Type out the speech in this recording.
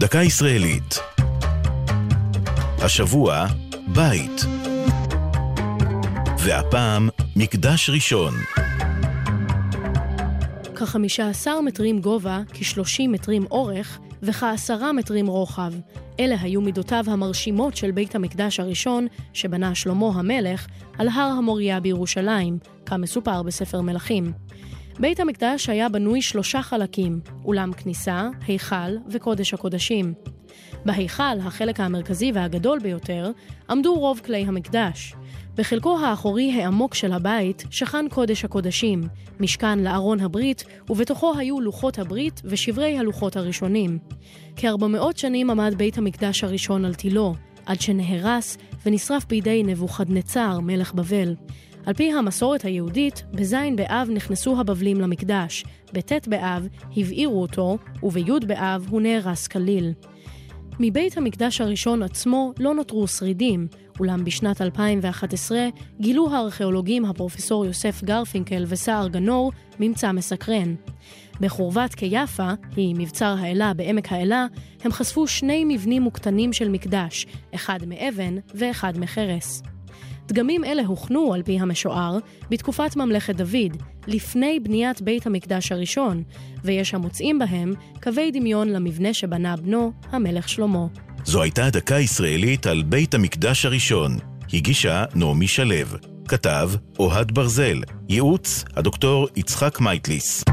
דקה ישראלית. השבוע, בית. והפעם, מקדש ראשון. כ-15 מטרים גובה, כ-30 מטרים אורך וכ-10 מטרים רוחב. אלה היו מידותיו המרשימות של בית המקדש הראשון שבנה שלמה המלך על הר המוריה בירושלים, כמסופר בספר מלכים. בית המקדש היה בנוי שלושה חלקים, אולם כניסה, היכל וקודש הקודשים. בהיכל, החלק המרכזי והגדול ביותר, עמדו רוב כלי המקדש. בחלקו האחורי העמוק של הבית שכן קודש הקודשים, משכן לארון הברית, ובתוכו היו לוחות הברית ושברי הלוחות הראשונים. כארבע שנים עמד בית המקדש הראשון על תילו, עד שנהרס ונשרף בידי נבוכדנצר, מלך בבל. על פי המסורת היהודית, בז' באב נכנסו הבבלים למקדש, בט' באב הבעירו אותו, ובי' באב הוא נהרס כליל. מבית המקדש הראשון עצמו לא נותרו שרידים, אולם בשנת 2011 גילו הארכיאולוגים הפרופסור יוסף גרפינקל וסער גנור ממצא מסקרן. בחורבת קיאפה, היא מבצר האלה בעמק האלה, הם חשפו שני מבנים מוקטנים של מקדש, אחד מאבן ואחד מחרס. דגמים אלה הוכנו, על פי המשוער, בתקופת ממלכת דוד, לפני בניית בית המקדש הראשון, ויש המוצאים בהם קווי דמיון למבנה שבנה בנו, המלך שלמה. זו הייתה דקה ישראלית על בית המקדש הראשון. הגישה נעמי שלו. כתב אוהד ברזל. ייעוץ הדוקטור יצחק מייטליס.